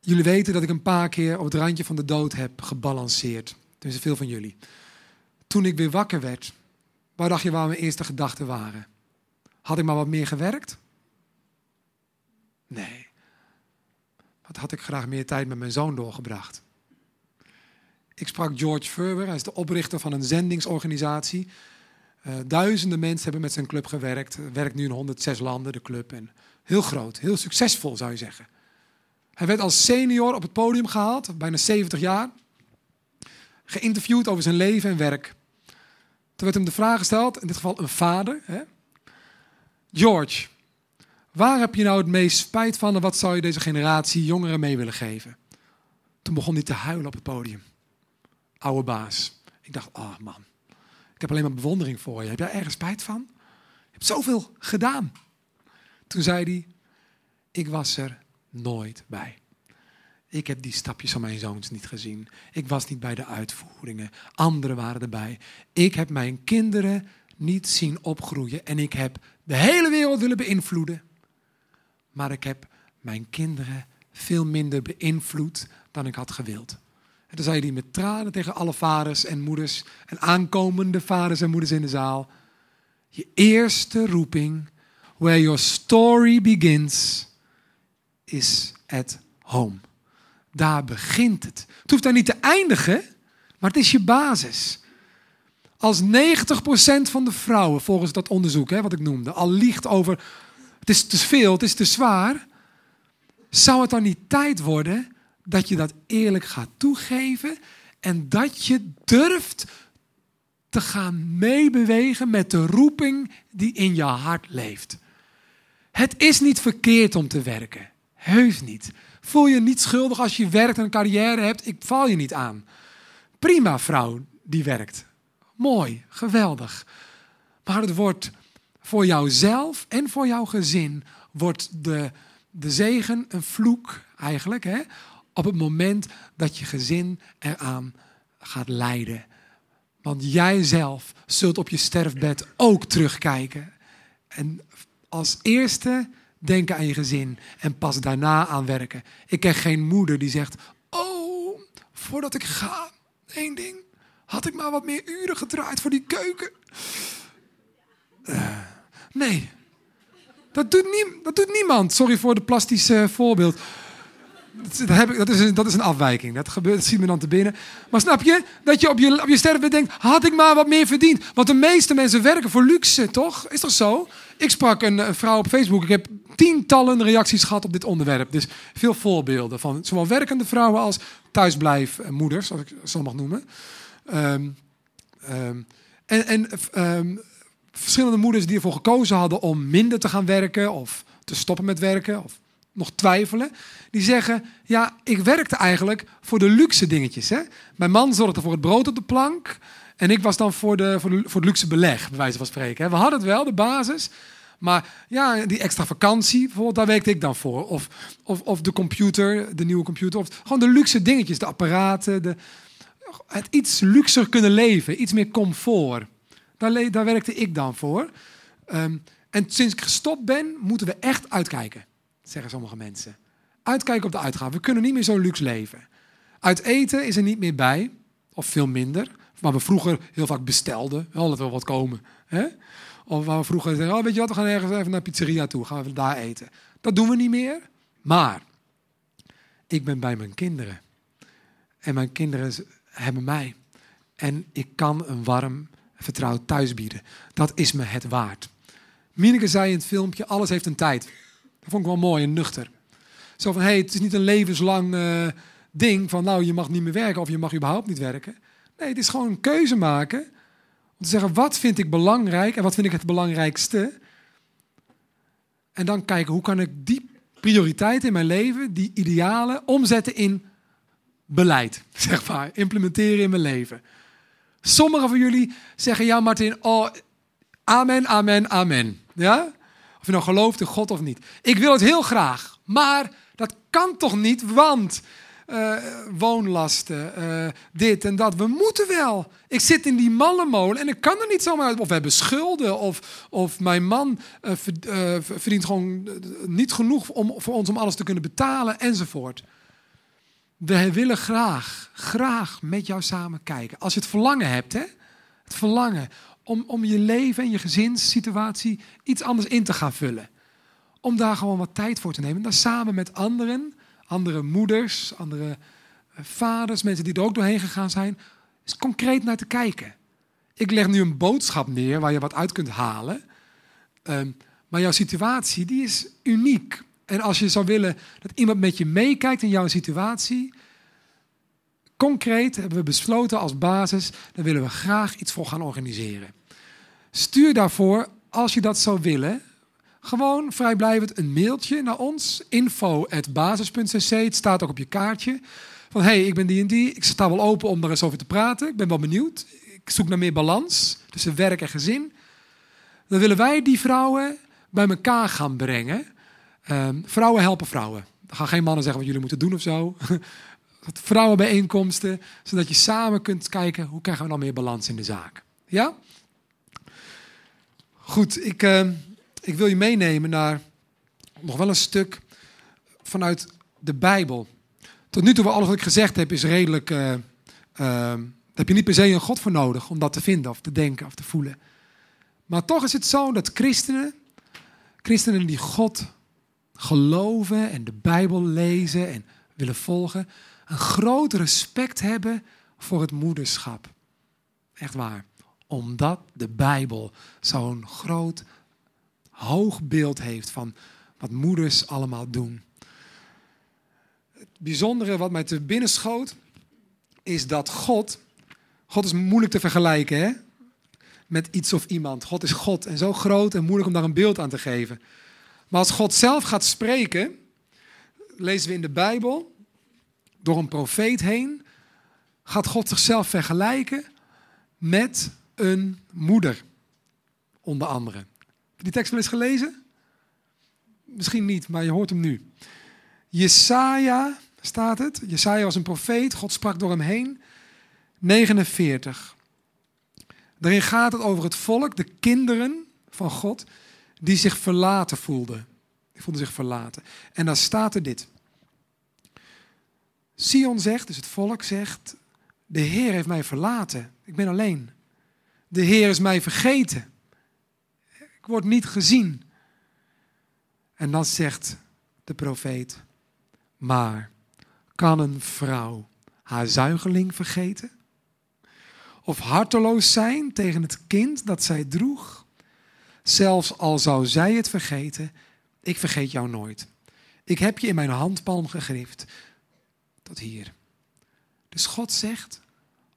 Jullie weten dat ik een paar keer op het randje van de dood heb gebalanceerd. Dus veel van jullie. Toen ik weer wakker werd, waar dacht je waar mijn eerste gedachten waren? Had ik maar wat meer gewerkt? Nee. Wat had ik graag meer tijd met mijn zoon doorgebracht? Ik sprak George Furber, hij is de oprichter van een zendingsorganisatie. Uh, duizenden mensen hebben met zijn club gewerkt. Werkt nu in 106 landen, de club. En heel groot, heel succesvol zou je zeggen. Hij werd als senior op het podium gehaald, bijna 70 jaar. Geïnterviewd over zijn leven en werk. Toen werd hem de vraag gesteld, in dit geval een vader. Hè? George, waar heb je nou het meest spijt van en wat zou je deze generatie jongeren mee willen geven? Toen begon hij te huilen op het podium. Oude baas. Ik dacht, oh man, ik heb alleen maar bewondering voor je. Heb jij ergens spijt van? Je hebt zoveel gedaan. Toen zei hij, ik was er nooit bij. Ik heb die stapjes van mijn zoons niet gezien. Ik was niet bij de uitvoeringen. Anderen waren erbij. Ik heb mijn kinderen niet zien opgroeien. En ik heb de hele wereld willen beïnvloeden. Maar ik heb mijn kinderen veel minder beïnvloed dan ik had gewild. En dan zei hij met tranen tegen alle vaders en moeders en aankomende vaders en moeders in de zaal. Je eerste roeping, where your story begins, is at home. Daar begint het. Het hoeft daar niet te eindigen, maar het is je basis. Als 90% van de vrouwen, volgens dat onderzoek hè, wat ik noemde, al liegt over het is te veel, het is te zwaar, zou het dan niet tijd worden dat je dat eerlijk gaat toegeven en dat je durft te gaan meebewegen met de roeping die in je hart leeft. Het is niet verkeerd om te werken. Heus niet. Voel je niet schuldig als je werkt en een carrière hebt. Ik val je niet aan. Prima vrouw die werkt. Mooi, geweldig. Maar het wordt voor jouzelf en voor jouw gezin wordt de, de zegen een vloek eigenlijk. Hè? Op het moment dat je gezin eraan gaat lijden. Want jij zelf zult op je sterfbed ook terugkijken. En als eerste denken aan je gezin en pas daarna aan werken. Ik ken geen moeder die zegt: Oh, voordat ik ga, één ding. Had ik maar wat meer uren gedraaid voor die keuken? Uh, nee, dat doet, nie, dat doet niemand. Sorry voor de plastische voorbeeld. Dat, heb ik, dat, is een, dat is een afwijking. Dat, gebeurt, dat ziet me dan te binnen. Maar snap je? Dat je op je, op je sterfbed denkt, had ik maar wat meer verdiend. Want de meeste mensen werken voor luxe, toch? Is toch zo? Ik sprak een, vrouw op Facebook. Ik heb tientallen reacties gehad op dit onderwerp. Dus veel voorbeelden van zowel werkende vrouwen als thuisblijfmoeders, als ik zo mag noemen. Um, en en um, verschillende moeders die ervoor gekozen hadden om minder te gaan werken of te stoppen met werken of nog twijfelen, die zeggen: Ja, ik werkte eigenlijk voor de luxe dingetjes. Hè? Mijn man zorgde voor het brood op de plank. En ik was dan voor, de, voor, de, voor het luxe beleg, bij wijze van spreken. Hè? We hadden het wel, de basis. Maar ja, die extra vakantie, bijvoorbeeld, daar werkte ik dan voor. Of, of, of de computer, de nieuwe computer. Of gewoon de luxe dingetjes, de apparaten. De, het iets luxer kunnen leven, iets meer comfort. Daar, werkte ik dan voor. Um, en sinds ik gestopt ben, moeten we echt uitkijken zeggen sommige mensen. Uitkijken op de uitgaven. We kunnen niet meer zo luxe leven. Uit eten is er niet meer bij, of veel minder. Waar we vroeger heel vaak bestelden. Wel dat we wat komen. Hè? Of waar we vroeger zeiden, oh, weet je wat, we gaan ergens even naar pizzeria toe. Gaan we daar eten. Dat doen we niet meer. Maar ik ben bij mijn kinderen. En mijn kinderen hebben mij. En ik kan een warm, vertrouwd thuis bieden. Dat is me het waard. Mineke zei in het filmpje, alles heeft een tijd. Dat vond ik wel mooi en nuchter. Zo van, hé, hey, het is niet een levenslang uh, ding van, nou, je mag niet meer werken of je mag überhaupt niet werken. Nee, het is gewoon een keuze maken om te zeggen, wat vind ik belangrijk en wat vind ik het belangrijkste? En dan kijken, hoe kan ik die prioriteiten in mijn leven, die idealen, omzetten in beleid, zeg maar. Implementeren in mijn leven. Sommigen van jullie zeggen, ja Martin, oh, amen, amen, amen. Ja? Of je nou gelooft in God of niet. Ik wil het heel graag, maar dat kan toch niet, want uh, woonlasten, uh, dit en dat. We moeten wel. Ik zit in die mallenmolen en ik kan er niet zomaar uit. Of we hebben schulden, of, of mijn man uh, verdient gewoon niet genoeg om, voor ons om alles te kunnen betalen, enzovoort. We willen graag, graag met jou samen kijken. Als je het verlangen hebt, hè? het verlangen om, om je leven en je gezinssituatie iets anders in te gaan vullen. Om daar gewoon wat tijd voor te nemen. Daar samen met anderen andere moeders, andere eh, vaders, mensen die er ook doorheen gegaan zijn, is concreet naar te kijken. Ik leg nu een boodschap neer waar je wat uit kunt halen. Um, maar jouw situatie, die is uniek. En als je zou willen dat iemand met je meekijkt in jouw situatie, concreet hebben we besloten als basis, daar willen we graag iets voor gaan organiseren. Stuur daarvoor, als je dat zou willen, gewoon vrijblijvend een mailtje naar ons. info.basis.cc. Het staat ook op je kaartje. Van hey, ik ben die en die. Ik sta wel open om daar eens over te praten. Ik ben wel benieuwd. Ik zoek naar meer balans tussen werk en gezin. Dan willen wij die vrouwen bij elkaar gaan brengen. Um, vrouwen helpen vrouwen. Dan gaan geen mannen zeggen wat jullie moeten doen of zo. Vrouwenbijeenkomsten, zodat je samen kunt kijken hoe krijgen we nou meer balans in de zaak. Ja? Goed, ik, uh, ik wil je meenemen naar nog wel een stuk vanuit de Bijbel. Tot nu toe, alles wat ik gezegd heb, is redelijk. Uh, uh, daar heb je niet per se een God voor nodig om dat te vinden, of te denken, of te voelen. Maar toch is het zo dat christenen, christenen die God geloven en de Bijbel lezen en willen volgen, een groot respect hebben voor het moederschap. Echt waar. Omdat de Bijbel zo'n groot hoog beeld heeft van wat moeders allemaal doen. Het bijzondere wat mij te binnen schoot, is dat God, God is moeilijk te vergelijken hè? met iets of iemand. God is God en zo groot en moeilijk om daar een beeld aan te geven. Maar als God zelf gaat spreken, lezen we in de Bijbel, door een profeet heen, gaat God zichzelf vergelijken met een moeder, onder andere je die tekst wel eens gelezen? Misschien niet, maar je hoort hem nu. Jesaja staat het. Jesaja was een profeet. God sprak door hem heen. 49. Daarin gaat het over het volk, de kinderen van God, die zich verlaten voelden. Die voelden zich verlaten. En dan staat er dit. Sion zegt, dus het volk zegt, de Heer heeft mij verlaten. Ik ben alleen. De Heer is mij vergeten wordt niet gezien. En dan zegt de profeet, maar kan een vrouw haar zuigeling vergeten? Of harteloos zijn tegen het kind dat zij droeg? Zelfs al zou zij het vergeten, ik vergeet jou nooit. Ik heb je in mijn handpalm gegrift. Tot hier. Dus God zegt,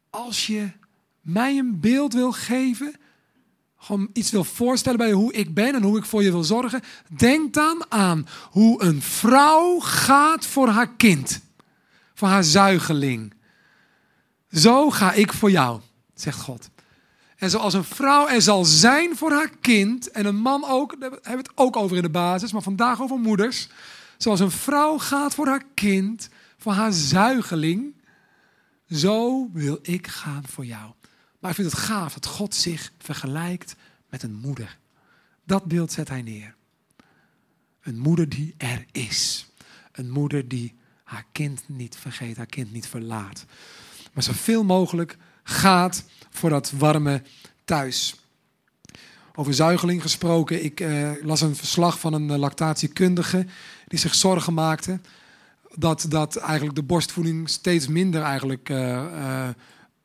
als je mij een beeld wil geven gewoon iets wil voorstellen bij hoe ik ben en hoe ik voor je wil zorgen, denk dan aan hoe een vrouw gaat voor haar kind, voor haar zuigeling. Zo ga ik voor jou, zegt God. En zoals een vrouw er zal zijn voor haar kind, en een man ook, daar hebben we het ook over in de basis, maar vandaag over moeders. Zoals een vrouw gaat voor haar kind, voor haar zuigeling, zo wil ik gaan voor jou. Maar ik vind het gaaf dat God zich vergelijkt met een moeder. Dat beeld zet hij neer. Een moeder die er is. Een moeder die haar kind niet vergeet, haar kind niet verlaat. Maar zoveel mogelijk gaat voor dat warme thuis. Over zuigeling gesproken, ik eh, las een verslag van een lactatiekundige die zich zorgen maakte dat, dat eigenlijk de borstvoeding steeds minder eigenlijk uh,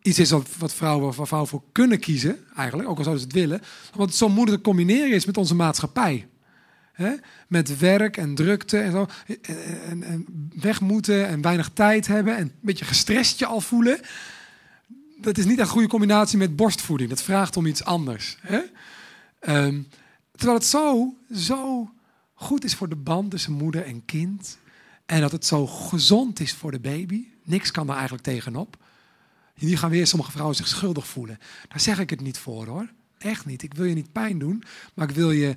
iets is wat vrouwen, waar vrouwen voor kunnen kiezen, eigenlijk, ook al zouden ze het willen. Want zo moeilijk te combineren is met onze maatschappij. He? Met werk en drukte en zo. En, en, weg moeten en weinig tijd hebben en een beetje gestrest je al voelen. Dat is niet een goede combinatie met borstvoeding. Dat vraagt om iets anders. He? Um, terwijl het zo, zo goed is voor de band tussen moeder en kind. En dat het zo gezond is voor de baby. Niks kan daar eigenlijk tegenop. Hier gaan weer sommige vrouwen zich schuldig voelen. Daar zeg ik het niet voor hoor. Echt niet. Ik wil je niet pijn doen. Maar ik wil je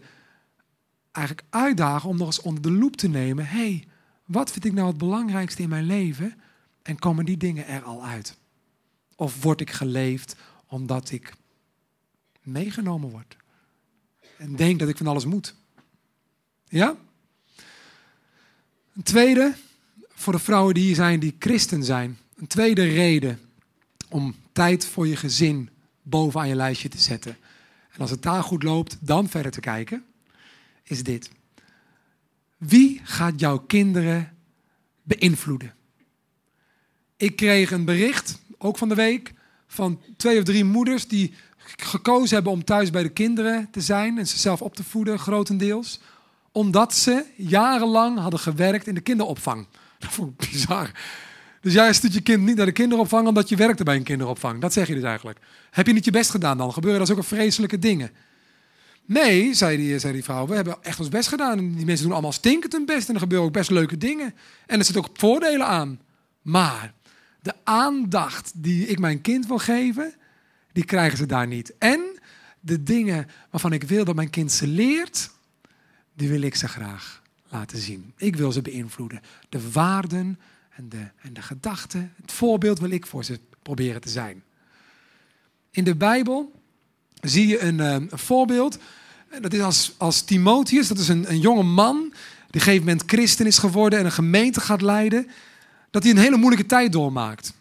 eigenlijk uitdagen om nog eens onder de loep te nemen. Hey, wat vind ik nou het belangrijkste in mijn leven? En komen die dingen er al uit? Of word ik geleefd omdat ik meegenomen word? En denk dat ik van alles moet. Ja? Een tweede, voor de vrouwen die hier zijn, die christen zijn. Een tweede reden om tijd voor je gezin bovenaan je lijstje te zetten. En als het daar goed loopt, dan verder te kijken, is dit. Wie gaat jouw kinderen beïnvloeden? Ik kreeg een bericht, ook van de week, van twee of drie moeders die gekozen hebben om thuis bij de kinderen te zijn en ze zelf op te voeden, grotendeels, omdat ze jarenlang hadden gewerkt in de kinderopvang. Dat vond ik bizar. Dus jij stuurt je kind niet naar de kinderopvang omdat je werkte bij een kinderopvang. Dat zeg je dus eigenlijk. Heb je niet je best gedaan dan? Gebeuren er zulke vreselijke dingen? Nee, zei die, zei die vrouw, we hebben echt ons best gedaan. En die mensen doen allemaal stinkend hun best en er gebeuren ook best leuke dingen. En er zitten ook voordelen aan. Maar de aandacht die ik mijn kind wil geven, die krijgen ze daar niet. En de dingen waarvan ik wil dat mijn kind ze leert, die wil ik ze graag laten zien. Ik wil ze beïnvloeden. De waarden en de, en de gedachten, het voorbeeld wil ik voor ze proberen te zijn. In de Bijbel zie je een, eh, voorbeeld. Dat is als, als Timotheus, dat is een, een jonge man, die op een gegeven moment christen is geworden en een gemeente gaat leiden, dat hij een hele moeilijke tijd doormaakt.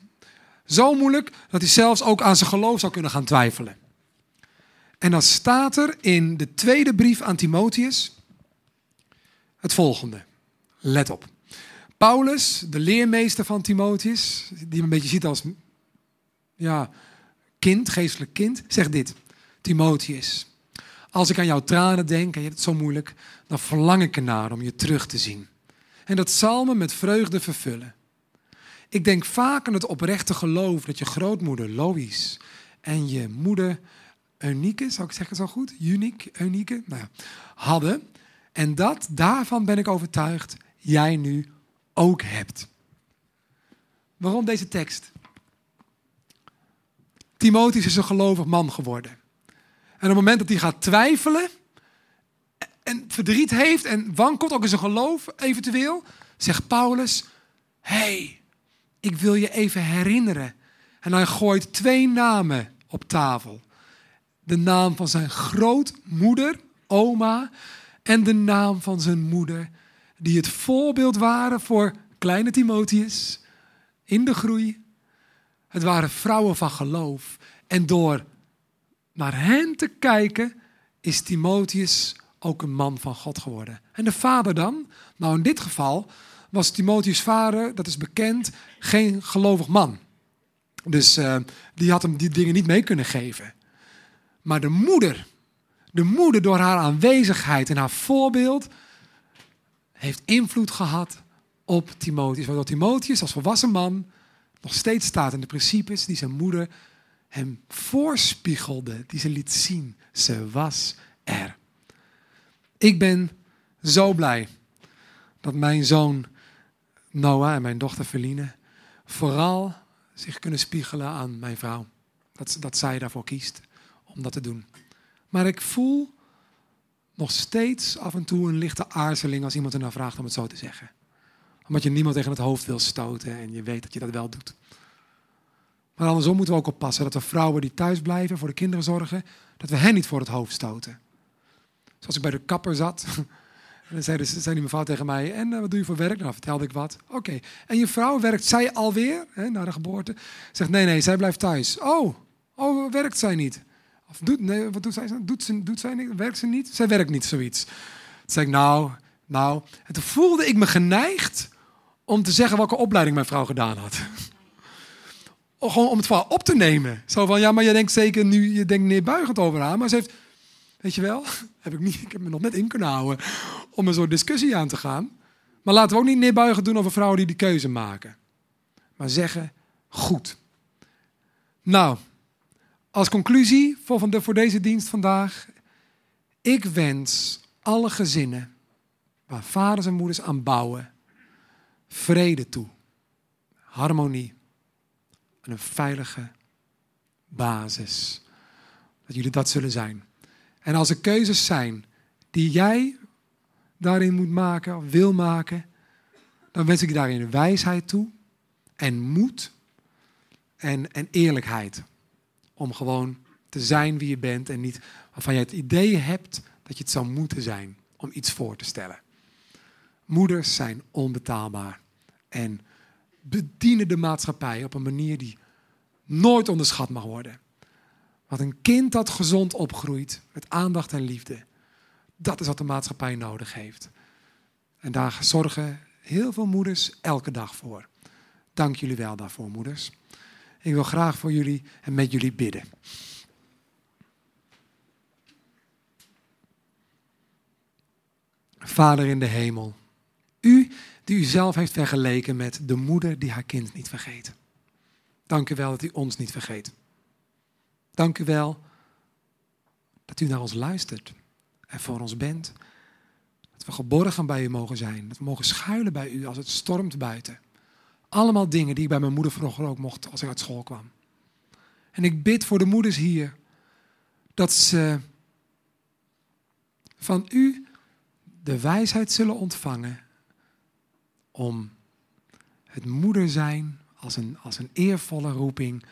Zo moeilijk dat hij zelfs ook aan zijn geloof zou kunnen gaan twijfelen. En dan staat er in de tweede brief aan Timotheus het volgende. Let op. Paulus, de leermeester van Timotheus, die hem een beetje ziet als ja, kind, geestelijk kind, zegt dit. Timotheus, als ik aan jouw tranen denk en je hebt het zo moeilijk, dan verlang ik ernaar om je terug te zien. En dat zal me met vreugde vervullen. Ik denk vaak aan het oprechte geloof dat je grootmoeder Lois en je moeder Eunice, zou ik zeggen zo goed? Unique, Eunice, nou hadden. En dat, daarvan ben ik overtuigd, jij nu ook hebt. Waarom deze tekst? Timotheus is een gelovig man geworden. En op het moment dat hij gaat twijfelen en verdriet heeft en wankelt ook in zijn geloof eventueel, zegt Paulus, hey, ik wil je even herinneren. En hij gooit twee namen op tafel. De naam van zijn grootmoeder, oma, en de naam van zijn moeder, die het voorbeeld waren voor kleine Timotheus in de groei. Het waren vrouwen van geloof. En door naar hen te kijken, is Timotheus ook een man van God geworden. En de vader dan? Nou, in dit geval was Timotheus' vader, dat is bekend, geen gelovig man. Dus uh, die had hem die dingen niet mee kunnen geven. Maar de moeder, de moeder door haar aanwezigheid en haar voorbeeld, heeft invloed gehad op Timotheus. Waardoor Timotheus als volwassen man nog steeds staat in de principes die zijn moeder hem voorspiegelde, die ze liet zien. Ze was er. Ik ben zo blij dat mijn zoon Noah en mijn dochter Feline vooral zich kunnen spiegelen aan mijn vrouw. Dat, dat zij daarvoor kiest om dat te doen. Maar ik voel nog steeds af en toe een lichte aarzeling als iemand ernaar vraagt om het zo te zeggen. Omdat je niemand tegen het hoofd wil stoten en je weet dat je dat wel doet. Maar andersom moeten we ook oppassen dat we vrouwen die thuis blijven, voor de kinderen zorgen, dat we hen niet voor het hoofd stoten. Zoals ik bij de kapper zat. En dan zei, dus, mevrouw tegen mij, en uh, wat doe je voor werk? Nou, vertelde ik wat. Oké. En je vrouw, werkt zij alweer, hè, na de geboorte? Zegt, nee, nee, zij blijft thuis. Oh, oh werkt zij niet? Of doet, nee, wat doet zij? Doet ze, doet zij niet? Werkt ze niet? Zij werkt niet, zoiets. Toen zei ik, nou, nou. En toen voelde ik me geneigd om te zeggen welke opleiding mijn vrouw gedaan had. Gewoon om het vooral op te nemen. Zo van, ja, maar je denkt zeker nu, je denkt neerbuigend over haar. Maar ze heeft, weet je wel, heb ik, niet, ik heb me nog net in kunnen houden om een soort discussie aan te gaan. Maar laten we ook niet neerbuigend doen over vrouwen die die keuze maken. Maar zeggen, goed. Nou, als conclusie voor, voor deze dienst vandaag. Ik wens alle gezinnen waar vaders en moeders aan bouwen. Vrede toe, harmonie en een veilige basis. Dat jullie dat zullen zijn. En als er keuzes zijn die jij daarin moet maken of wil maken, dan wens ik daarin wijsheid toe en moed en, en eerlijkheid. Om gewoon te zijn wie je bent en niet waarvan je het idee hebt dat je het zou moeten zijn om iets voor te stellen. Moeders zijn onbetaalbaar en bedienen de maatschappij op een manier die nooit onderschat mag worden. Want een kind dat gezond opgroeit met aandacht en liefde, dat is wat de maatschappij nodig heeft. En daar zorgen heel veel moeders elke dag voor. Dank jullie wel daarvoor, moeders. Ik wil graag voor jullie en met jullie bidden. Vader in de hemel, u die u zelf heeft vergeleken met de moeder die haar kind niet vergeet. Dank u wel dat u ons niet vergeet. Dank u wel dat u naar ons luistert en voor ons bent. Dat we geborgen bij u mogen zijn. Dat we mogen schuilen bij u als het stormt buiten. Allemaal dingen die ik bij mijn moeder vroeger ook mocht als ik uit school kwam. En ik bid voor de moeders hier dat ze van u de wijsheid zullen ontvangen om het moeder zijn als een, als een eervolle roeping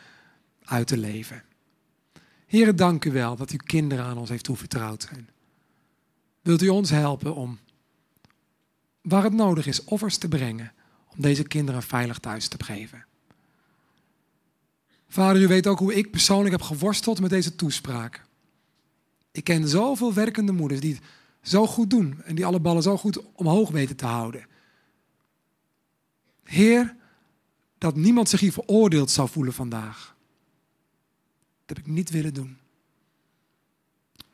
uit te leven. Heren, dank u wel dat u kinderen aan ons heeft toevertrouwd zijn. Wilt u ons helpen om, waar het nodig is, offers te brengen om deze kinderen veilig thuis te geven? Vader, u weet ook hoe ik persoonlijk heb geworsteld met deze toespraak. Ik ken zoveel werkende moeders die het zo goed doen en die alle ballen zo goed omhoog weten te houden. Heer, dat niemand zich hier veroordeeld zou voelen vandaag. Dat heb ik niet willen doen.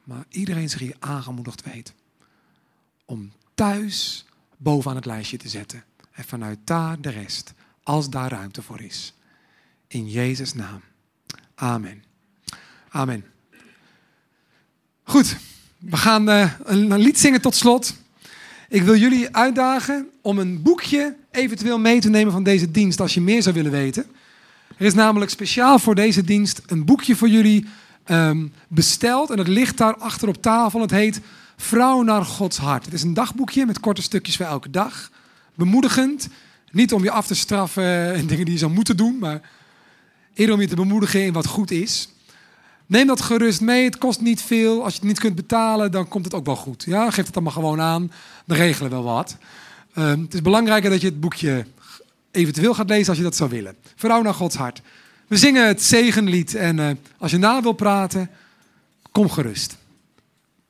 Maar iedereen zich hier aangemoedigd weet om thuis bovenaan het lijstje te zetten. En vanuit daar de rest, als daar ruimte voor is. In Jezus' naam. Amen. Amen. Goed, we gaan uh, een lied zingen tot slot. Ik wil jullie uitdagen om een boekje eventueel mee te nemen van deze dienst als je meer zou willen weten. Er is namelijk speciaal voor deze dienst een boekje voor jullie um, besteld en het ligt daar achter op tafel. Het heet Vrouw naar Gods hart. Het is een dagboekje met korte stukjes voor elke dag. Bemoedigend. Niet om je af te straffen en dingen die je zou moeten doen, maar eerder om je te bemoedigen in wat goed is. Neem dat gerust mee. Het kost niet veel. Als je het niet kunt betalen, dan komt het ook wel goed. Ja, geef het dan maar gewoon aan. Dan regelen we wel wat. Um, het is belangrijker dat je het boekje eventueel gaat lezen als je dat zou willen. Vrouw naar Gods hart. We zingen het zegenlied en uh, als je na wil praten, kom gerust.